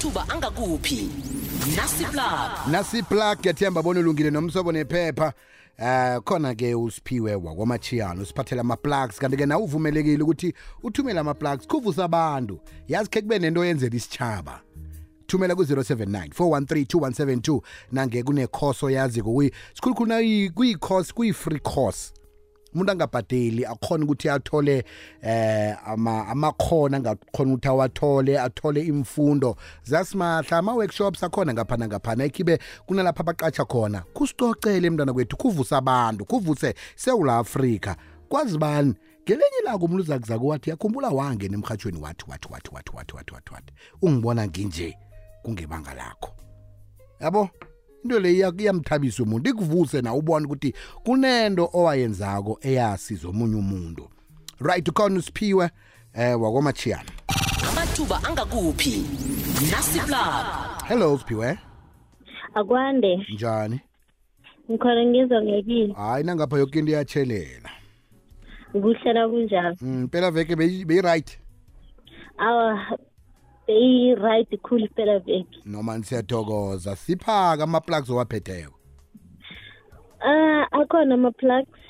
amathuba angakuphi? Nasiplug nasiplug yathemba bona ulungile nomsobo nephepha. Eh khona ke usiphiwe wakwamachiyano siphathela ama-plugs. Kanti-ke nawe uvumelekile ukuthi uthumele ama-plugs kuvusa abantu. Yazi khe kube nento yenzela isitshaba thumela ku-079 413 2172 nange kunekhoso yaziko sikhulukhulu kuyi-course kuyi-free course. umuntu angabhadeli akhona ukuthi athole eh ama amakhona angakhona ukuthi awathole athole imfundo. Zasimahla ama workshops akhona ngapha na ngapha ekibe kunalapha abaqatsha khona. Kusicocele mntwana kwethu kuvusa abantu kuvuse seula Africa kwazi bani? Ngelenye lako umuntu uzakuzaku wathi yakhumbula wangena emhatshweni wathi wathi wathi wathi wathi wathi wathi. Ungibona nginje kungebanga lakho. Yabo? Into le iyamthabisa umuntu. Ikuvuse na ubone ukuthi kunento owayenzako eyasiza omunye umuntu. Right ukhona usiphiwe eh wakwamachiyana amathuba angakuphi? Nasiplug hello siphiwe akwande. Njani? Ngikhona ngizwa ngekile hayi nangapha yoke into iyatshelela. Kuhlela kunjalo. Mm, phela veke beyi- beyi-right. Awa beyi-right khulu phela veki noma siyathokoza siphaka ama-plugs owaphetheko? Ah akhona ama-plugs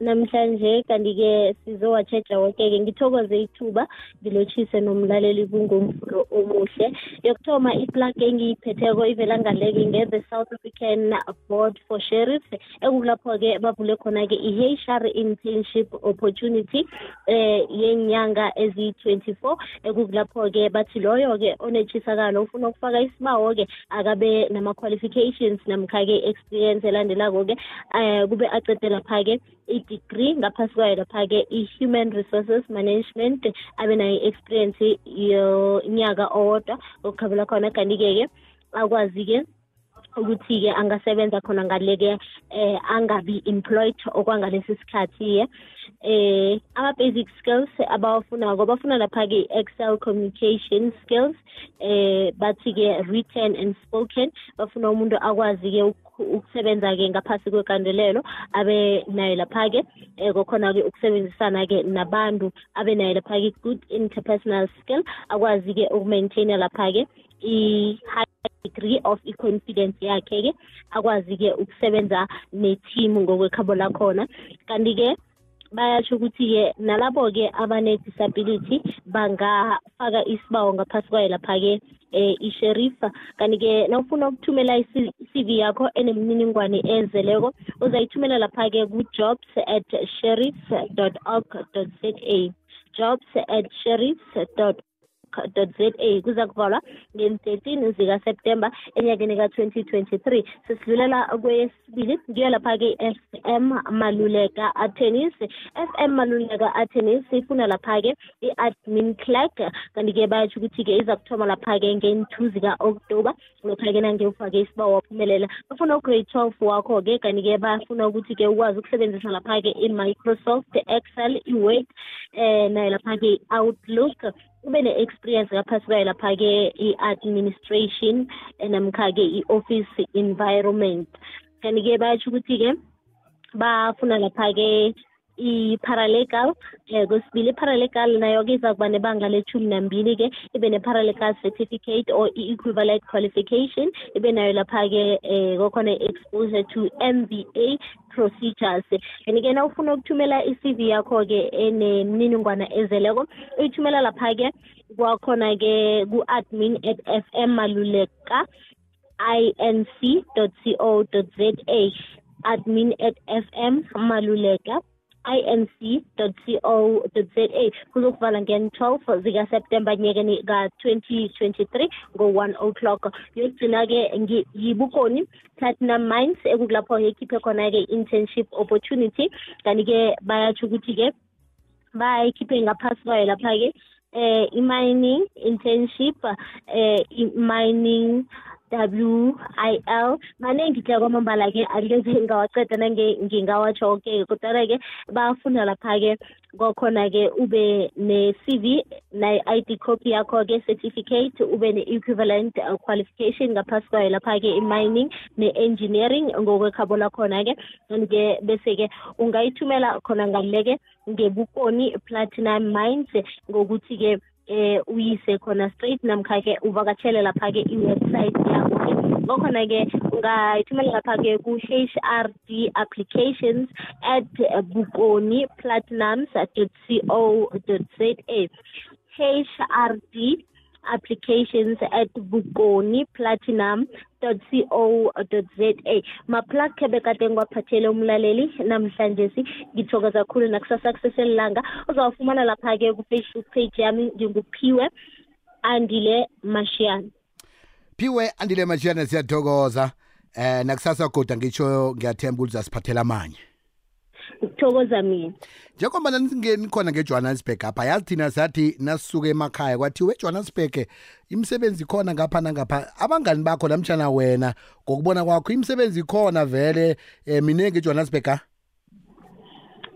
namhlanje kanti-ke sizowatsheja woke-ke ngithokoze ithuba ngilotshise nomlaleli kungomvulo omuhle. Yokuthoma iplug engiyiphetheko ivela ngaleke nge-the south african board for sheriff ekukulapho-ke bavule khona-ke i-heyshar internship opportunity eh yenyanga eziyi-24 ekukulapho-ke bathi loyo-ke onetshisakalo ufuna ukufaka isibawo-ke akabe nama-qualifications namkha-ke experience elandelako-ke eh kube acede lapha-ke i-degree ngaphasi kwayo lapha-ke i-human resources management abe nayo i-experience yonyaka owodwa okukhabela khona. Kanti-ke-ke akwazi-ke ukuthi-ke angasebenza khona ngale-ke eh angabi employed okwangalesi sikhathi-ye eh ama-basic skills abawafunako bafuna lapha-ke excel communication skills eh bathi-ke written and spoken. Bafuna umuntu akwazi-ke ukusebenza-ke ngaphasi kwekandelelo abe nayo lapha-ke um kokhona-ke ukusebenzisana-ke nabantu abe nayo lapha-ke good interpersonal skill akwazi-ke ukumaintaina lapha-ke i-high degree of i-confidence yakhe-ke akwazi-ke ukusebenza ne-team ngokwekhabo lakhona. Kanti-ke bayasho ukuthi-ke nalabo-ke abane-disability bangafaka isibawo ngaphasi kwayo lapha-ke eh isherifa kanti-ke nawufuna ukuthumela i-cv yakho enemininingwane ezeleko uzayithumela lapha-ke ku-jobs at sheriff org za jobs at sheriff za kuza kuvalwa nge-13 zikaseptemba enyakeni ka-2023 sesidlulela kwesibili ngiyo lapha-ke i-fm maluleka attorneys fm maluleka attorneys ifuna lapha-ke i-admin clerk. Kanti-ke bayatsho ukuthi-ke iza kuthoma lapha-ke nge-two zika-oktoba lokha-ke nange-ufake isibawo waphumelela. Bafuna ugrade twelve wakho-ke kanti-ke bafuna ukuthi-ke ukwazi ukusebenzisa lapha-ke i-microsoft excel i-word um nayo lapha-ke i-outlook. Ube ne-experience ngaphasi kwayo lapha-ke i-administration namkha-ke i-office environment. Kanti-ke bayatsho ukuthi-ke bafuna lapha-ke i-paralegal um kwesibili i-paralegal nayo-ke iza kuba nebanga lethumi nambili-ke ibe ne-paralegal certificate or i-equivalent qualification ibe nayo lapha-ke um kokhona i-exposure to m b a procedures. Kanti-ke na ufuna ukuthumela i-cv yakho-ke enemininingwana ezeleko uyithumela lapha-ke kwakhona-ke ku-admin at f m maluleka inc co za admin at f m maluleka. inc.co.za kuzokuvala ngen-12 zikaseptemba nyekeni ka-2023 ngo-1 o'clock. Yokugcina-ke yibukoni platinum mines ekukulapho ekhiphe khona-ke internship opportunity. Kanti-ke bayatsho ukuthi-ke bayikhiphe ngaphasi kwayo lapha-ke eh i-mining internship eh i-mining W I L. Maningi ke kwamambala ke angeze ngingawaceda nange ngingawatsho okay kodwana ke bafunda lapha ke kwakhona ke ube ne-CV ne-ID copy yakho ke certificate ube ne-equivalent uh, qualification ngaphasi kwayo lapha ke i-mining ne-engineering ngokwekhabo lakhona ke ke bese ke ungayithumela khona ngaleke ngebukoni platinum mines ngokuthi ke eh uyise khona straight namkha-ke uvakatshele lapha-ke i-website yabo-ke ngokhona-ke ungayithumela lapha-ke ku-h r d applications at bukoni platinums co za h r d applications at bukoni platinum co za. Maplug khe bekade ngiwaphathele umlaleli namhlanje si ngithokoza kakhulu nakusasa kuseselilanga uzawufumana lapha-ke ku-facebook page yami nginguphiwe andile mashiyana phiwe andile mashiyana siyathokoza. Eh nakusasa goda ngitsho ngiyathemba ukuthi zasiphathela amanye. Ngithokoza mina. Njengoba nisingeni khona ngejohannesburg apha yazi thina sathi nasisuke emakhaya kwathiwe ejohannesburg imisebenzi khona ngapha nangapha abangani bakho namtshana wena ngokubona kwakho imisebenzi khona vele um minengi ejohannesburg ha?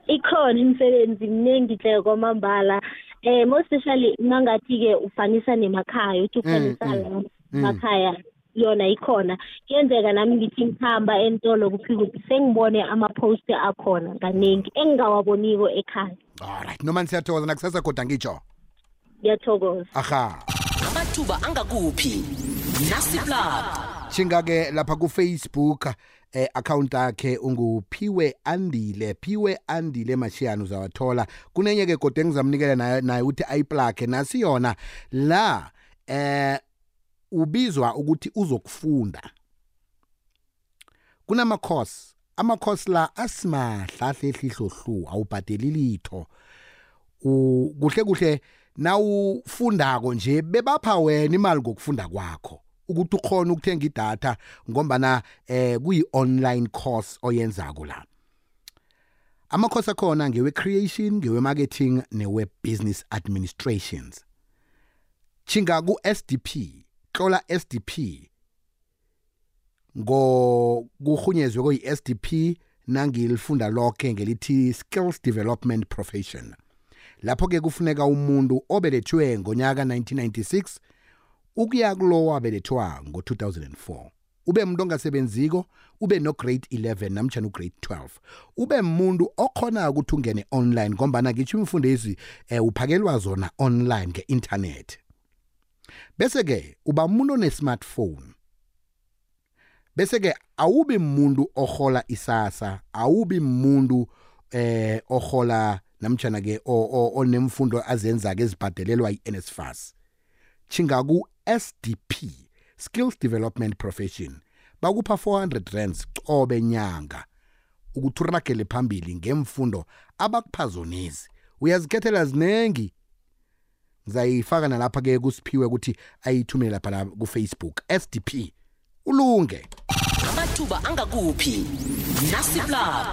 Ikhona imisebenzi miningi hle kwamambala. Eh most especially nangathi-ke ufanisa nemakhaya uthi ufanisa la makhaya yona ikhona. Kuyenzeka nami ngithi ngihamba entolo kuphi sengibone ama-post akhona kaningi engingawaboniko ekhaya. Alright noma siyathokoza nakusasa goda ngitsho? Ngiyathokoza. Aha. Amathuba angakuphi? Nasiplab shinga-ke lapha kufacebook eh account yakhe unguphiwe andile. Phiwe andile mashiyana uzawathola. Kunenye-ke kodwa engizamnikela nayo naye ukuthi ayiplage nasi yona la eh ubizwa ukuthi uzokufunda. Kunama-course ama-course la asimahla ahlehlihllohlu awubhadeli litho. Kuhle kuhle nawufundako nje bebapha wena imali ngokufunda kwakho ukuthi ukhona ukuthenga idatha ngombana eh kuyi-online course oyenzako la. Amakhosi akhona ngewe-creation ngewe-marketing newe-business administrations. Chinga ku-sdp tlola sdp ngo kuhunyezwe kuyi-sdp nangilifunda lonke ngelithi skills development profession. Lapho-ke kufuneka umuntu obelethwe ngonyaka 1996 ukuya kulo wabelethwa ngo-2004 ube umuntu ongasebenziko ube no-grade 11 namtshana u-grade 12 ube muntu okhona ukuthi ungene online ngombana ngitsho imfundezi um uphakelwa zona online nge-internet. Bese-ke uba umuntu one-smartphone bese-ke awubi muntu ohola isasa awubi muntu eh ohola namtshana-ke onemfundo azenza-ke ezibhadelelwa yi-nsfas chinga ku-sdp skills development profession bakupha 400 rands cobe nyanga ukuthi uragele phambili ngemfundo abakuphazonisi uyazikhethela zinengi ngizayifaka nalapha-ke kusiphiwe ukuthi ayithumele lapha la kufacebook sdp ulunge. Amathuba angakuphi? Nasiplab